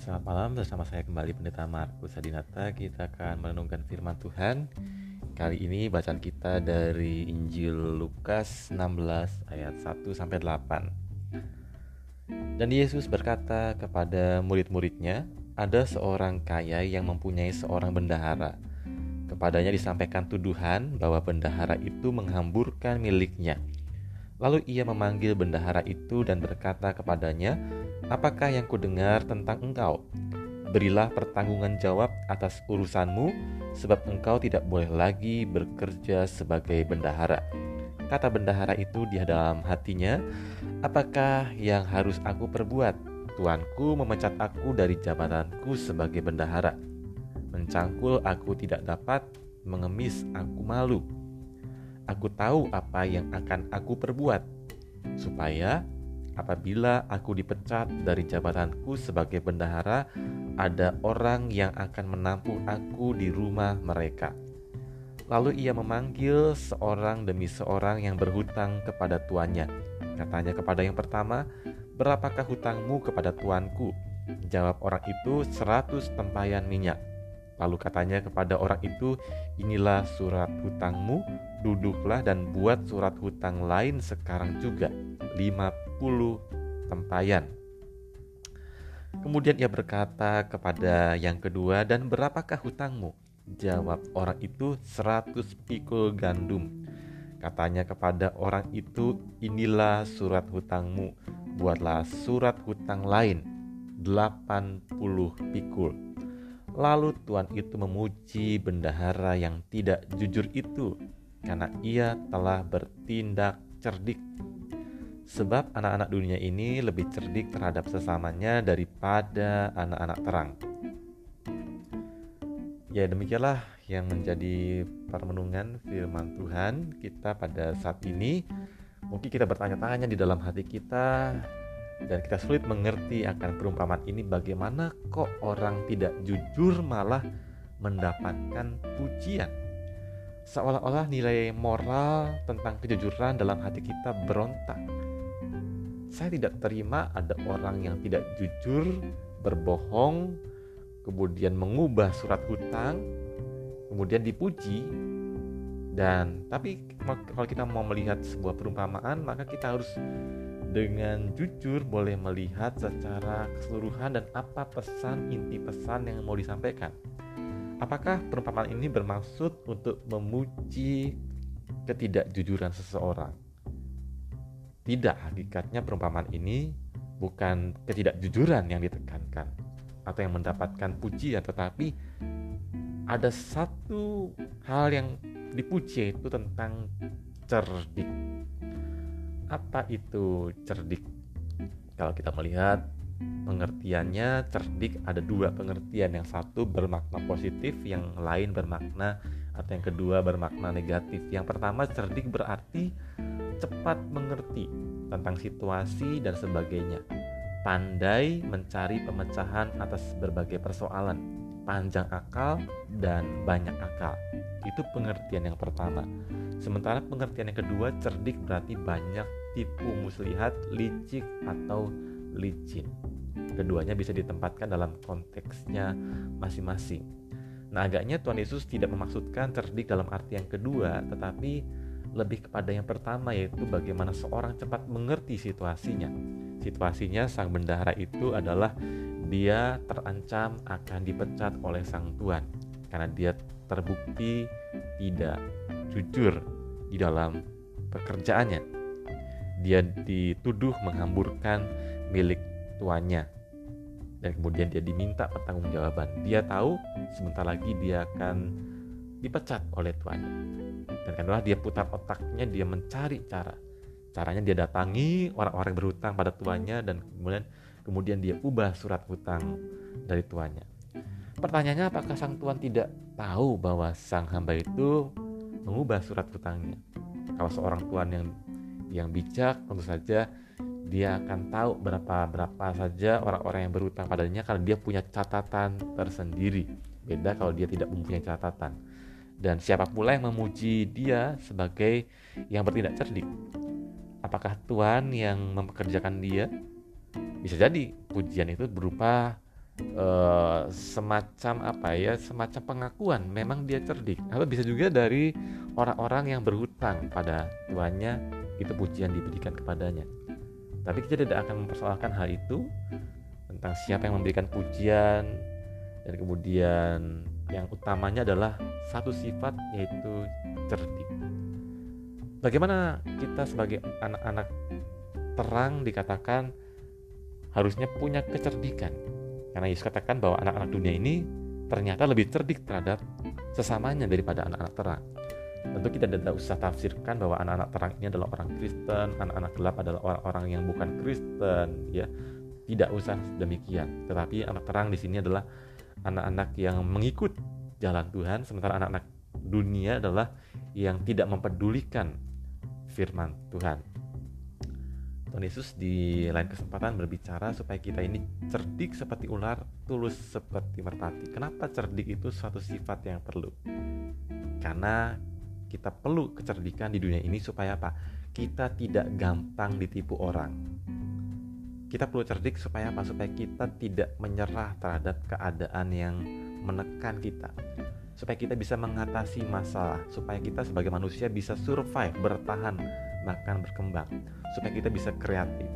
Selamat malam bersama saya kembali Pendeta Markus Adinata. Kita akan merenungkan firman Tuhan. Kali ini bacaan kita dari Injil Lukas 16 ayat 1 sampai 8 Dan Yesus berkata kepada murid-muridnya Ada seorang kaya yang mempunyai seorang bendahara. Kepadanya disampaikan tuduhan bahwa bendahara itu menghamburkan miliknya. Lalu ia memanggil bendahara itu dan berkata kepadanya, "Apakah yang kudengar tentang engkau? Berilah pertanggungan jawab atas urusanmu, sebab engkau tidak boleh lagi bekerja sebagai bendahara." Kata bendahara itu di dalam hatinya, "Apakah yang harus aku perbuat? Tuanku memecat aku dari jabatanku sebagai bendahara. Mencangkul aku tidak dapat, mengemis aku malu." aku tahu apa yang akan aku perbuat, supaya apabila aku dipecat dari jabatanku sebagai bendahara, ada orang yang akan menampung aku di rumah mereka. Lalu ia memanggil seorang demi seorang yang berhutang kepada tuannya. Katanya kepada yang pertama, "Berapakah hutangmu kepada tuanku?" Jawab orang itu, "Seratus tempayan minyak." Lalu katanya kepada orang itu, "Inilah surat hutangmu, duduklah dan buat surat hutang lain sekarang juga, 50 tempayan." Kemudian ia berkata kepada yang kedua, "Dan berapakah hutangmu?" Jawab orang itu, "Seratus pikul gandum." Katanya kepada orang itu, "Inilah surat hutangmu, buatlah surat hutang lain, 80 pikul." Lalu Tuhan itu memuji bendahara yang tidak jujur itu karena ia telah bertindak cerdik. Sebab anak-anak dunia ini lebih cerdik terhadap sesamanya daripada anak-anak terang. Ya demikianlah yang menjadi permenungan firman Tuhan kita pada saat ini. Mungkin kita bertanya-tanya di dalam hati kita, dan kita sulit mengerti akan perumpamaan ini bagaimana kok orang tidak jujur malah mendapatkan pujian. Seolah-olah nilai moral tentang kejujuran dalam hati kita berontak. Saya tidak terima ada orang yang tidak jujur berbohong kemudian mengubah surat hutang kemudian dipuji. Dan tapi kalau kita mau melihat sebuah perumpamaan maka kita harus dengan jujur boleh melihat secara keseluruhan dan apa pesan inti pesan yang mau disampaikan. Apakah perumpamaan ini bermaksud untuk memuji ketidakjujuran seseorang? Tidak, hakikatnya perumpamaan ini bukan ketidakjujuran yang ditekankan atau yang mendapatkan pujian, tetapi ada satu hal yang dipuji yaitu tentang cerdik apa itu cerdik? Kalau kita melihat pengertiannya cerdik ada dua pengertian. Yang satu bermakna positif yang lain bermakna atau yang kedua bermakna negatif. Yang pertama cerdik berarti cepat mengerti tentang situasi dan sebagainya. Pandai mencari pemecahan atas berbagai persoalan panjang akal dan banyak akal. Itu pengertian yang pertama. Sementara pengertian yang kedua cerdik berarti banyak tipu muslihat, licik atau licin. Keduanya bisa ditempatkan dalam konteksnya masing-masing. Nah, agaknya Tuhan Yesus tidak memaksudkan cerdik dalam arti yang kedua, tetapi lebih kepada yang pertama yaitu bagaimana seorang cepat mengerti situasinya. Situasinya sang bendahara itu adalah dia terancam akan dipecat oleh sang tuan karena dia terbukti tidak jujur di dalam pekerjaannya dia dituduh menghamburkan milik tuannya dan kemudian dia diminta pertanggungjawaban. Dia tahu sebentar lagi dia akan dipecat oleh tuannya. Dan karena dia putar otaknya, dia mencari cara. Caranya dia datangi orang-orang berhutang pada tuannya dan kemudian kemudian dia ubah surat hutang dari tuannya. Pertanyaannya apakah sang tuan tidak tahu bahwa sang hamba itu mengubah surat hutangnya? Kalau seorang tuan yang yang bijak tentu saja dia akan tahu berapa berapa saja orang-orang yang berutang padanya kalau dia punya catatan tersendiri. Beda kalau dia tidak mempunyai catatan. Dan siapa pula yang memuji dia sebagai yang bertindak cerdik? Apakah Tuhan yang mempekerjakan dia? Bisa jadi pujian itu berupa uh, semacam apa ya semacam pengakuan. Memang dia cerdik. Atau bisa juga dari orang-orang yang berhutang pada tuannya itu pujian diberikan kepadanya tapi kita tidak akan mempersoalkan hal itu tentang siapa yang memberikan pujian dan kemudian yang utamanya adalah satu sifat yaitu cerdik. Bagaimana kita sebagai anak-anak terang dikatakan harusnya punya kecerdikan. Karena Yesus katakan bahwa anak-anak dunia ini ternyata lebih cerdik terhadap sesamanya daripada anak-anak terang. Tentu kita tidak usah tafsirkan bahwa anak-anak terang ini adalah orang Kristen, anak-anak gelap adalah orang-orang yang bukan Kristen, ya. Tidak usah demikian. Tetapi anak terang di sini adalah anak-anak yang mengikut jalan Tuhan, sementara anak-anak dunia adalah yang tidak mempedulikan firman Tuhan. Tuhan Yesus di lain kesempatan berbicara supaya kita ini cerdik seperti ular, tulus seperti merpati. Kenapa cerdik itu suatu sifat yang perlu? Karena kita perlu kecerdikan di dunia ini supaya apa? Kita tidak gampang ditipu orang. Kita perlu cerdik supaya apa? Supaya kita tidak menyerah terhadap keadaan yang menekan kita. Supaya kita bisa mengatasi masalah, supaya kita sebagai manusia bisa survive, bertahan bahkan berkembang supaya kita bisa kreatif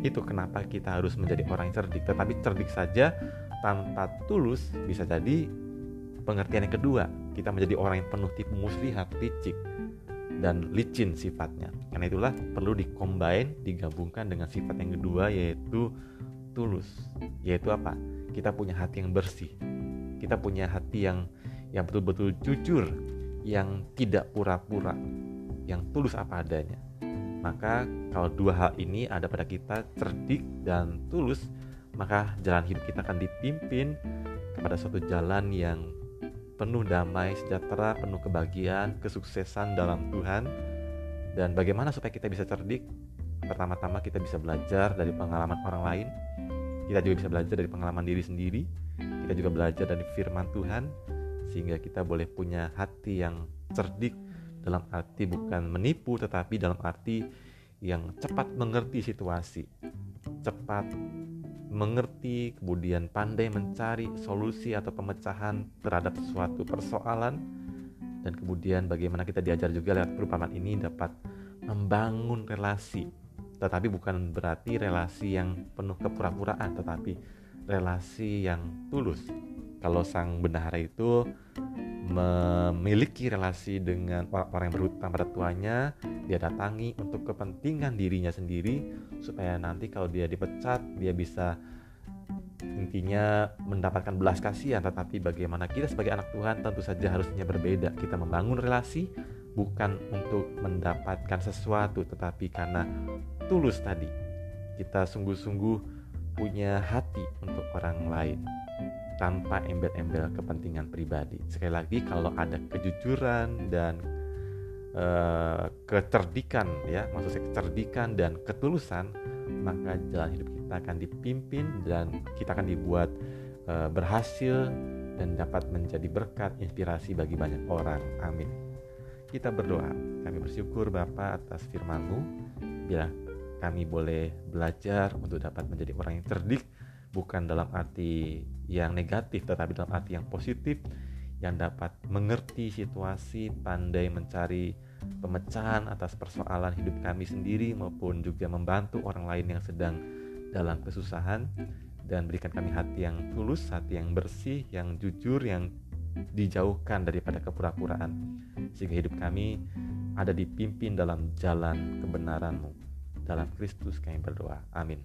itu kenapa kita harus menjadi orang yang cerdik tetapi cerdik saja tanpa tulus bisa jadi pengertian yang kedua kita menjadi orang yang penuh tipu muslihat licik dan licin sifatnya. Karena itulah perlu dikombin digabungkan dengan sifat yang kedua yaitu tulus. Yaitu apa? Kita punya hati yang bersih. Kita punya hati yang yang betul-betul jujur yang tidak pura-pura yang tulus apa adanya. Maka kalau dua hal ini ada pada kita cerdik dan tulus, maka jalan hidup kita akan dipimpin kepada suatu jalan yang penuh damai, sejahtera, penuh kebahagiaan, kesuksesan dalam Tuhan. Dan bagaimana supaya kita bisa cerdik? Pertama-tama kita bisa belajar dari pengalaman orang lain. Kita juga bisa belajar dari pengalaman diri sendiri. Kita juga belajar dari firman Tuhan sehingga kita boleh punya hati yang cerdik dalam arti bukan menipu tetapi dalam arti yang cepat mengerti situasi cepat mengerti kemudian pandai mencari solusi atau pemecahan terhadap suatu persoalan. Dan kemudian bagaimana kita diajar juga lewat perumpamaan ini dapat membangun relasi. Tetapi bukan berarti relasi yang penuh kepura-puraan tetapi relasi yang tulus kalau sang bendahara itu memiliki relasi dengan orang yang berhutang pada tuanya, dia datangi untuk kepentingan dirinya sendiri supaya nanti kalau dia dipecat dia bisa intinya mendapatkan belas kasihan. Tetapi bagaimana kita sebagai anak Tuhan tentu saja harusnya berbeda. Kita membangun relasi bukan untuk mendapatkan sesuatu tetapi karena tulus tadi. Kita sungguh-sungguh punya hati untuk orang lain tanpa embel-embel kepentingan pribadi. Sekali lagi kalau ada kejujuran dan uh, kecerdikan ya, maksud saya kecerdikan dan ketulusan, maka jalan hidup kita akan dipimpin dan kita akan dibuat uh, berhasil dan dapat menjadi berkat inspirasi bagi banyak orang. Amin. Kita berdoa. Kami bersyukur Bapa atas firman-Mu. Bila kami boleh belajar untuk dapat menjadi orang yang cerdik bukan dalam arti yang negatif tetapi dalam arti yang positif yang dapat mengerti situasi, pandai mencari pemecahan atas persoalan hidup kami sendiri maupun juga membantu orang lain yang sedang dalam kesusahan. Dan berikan kami hati yang tulus, hati yang bersih, yang jujur, yang dijauhkan daripada kepura-puraan. Sehingga hidup kami ada dipimpin dalam jalan kebenaranmu. Dalam Kristus kami berdoa. Amin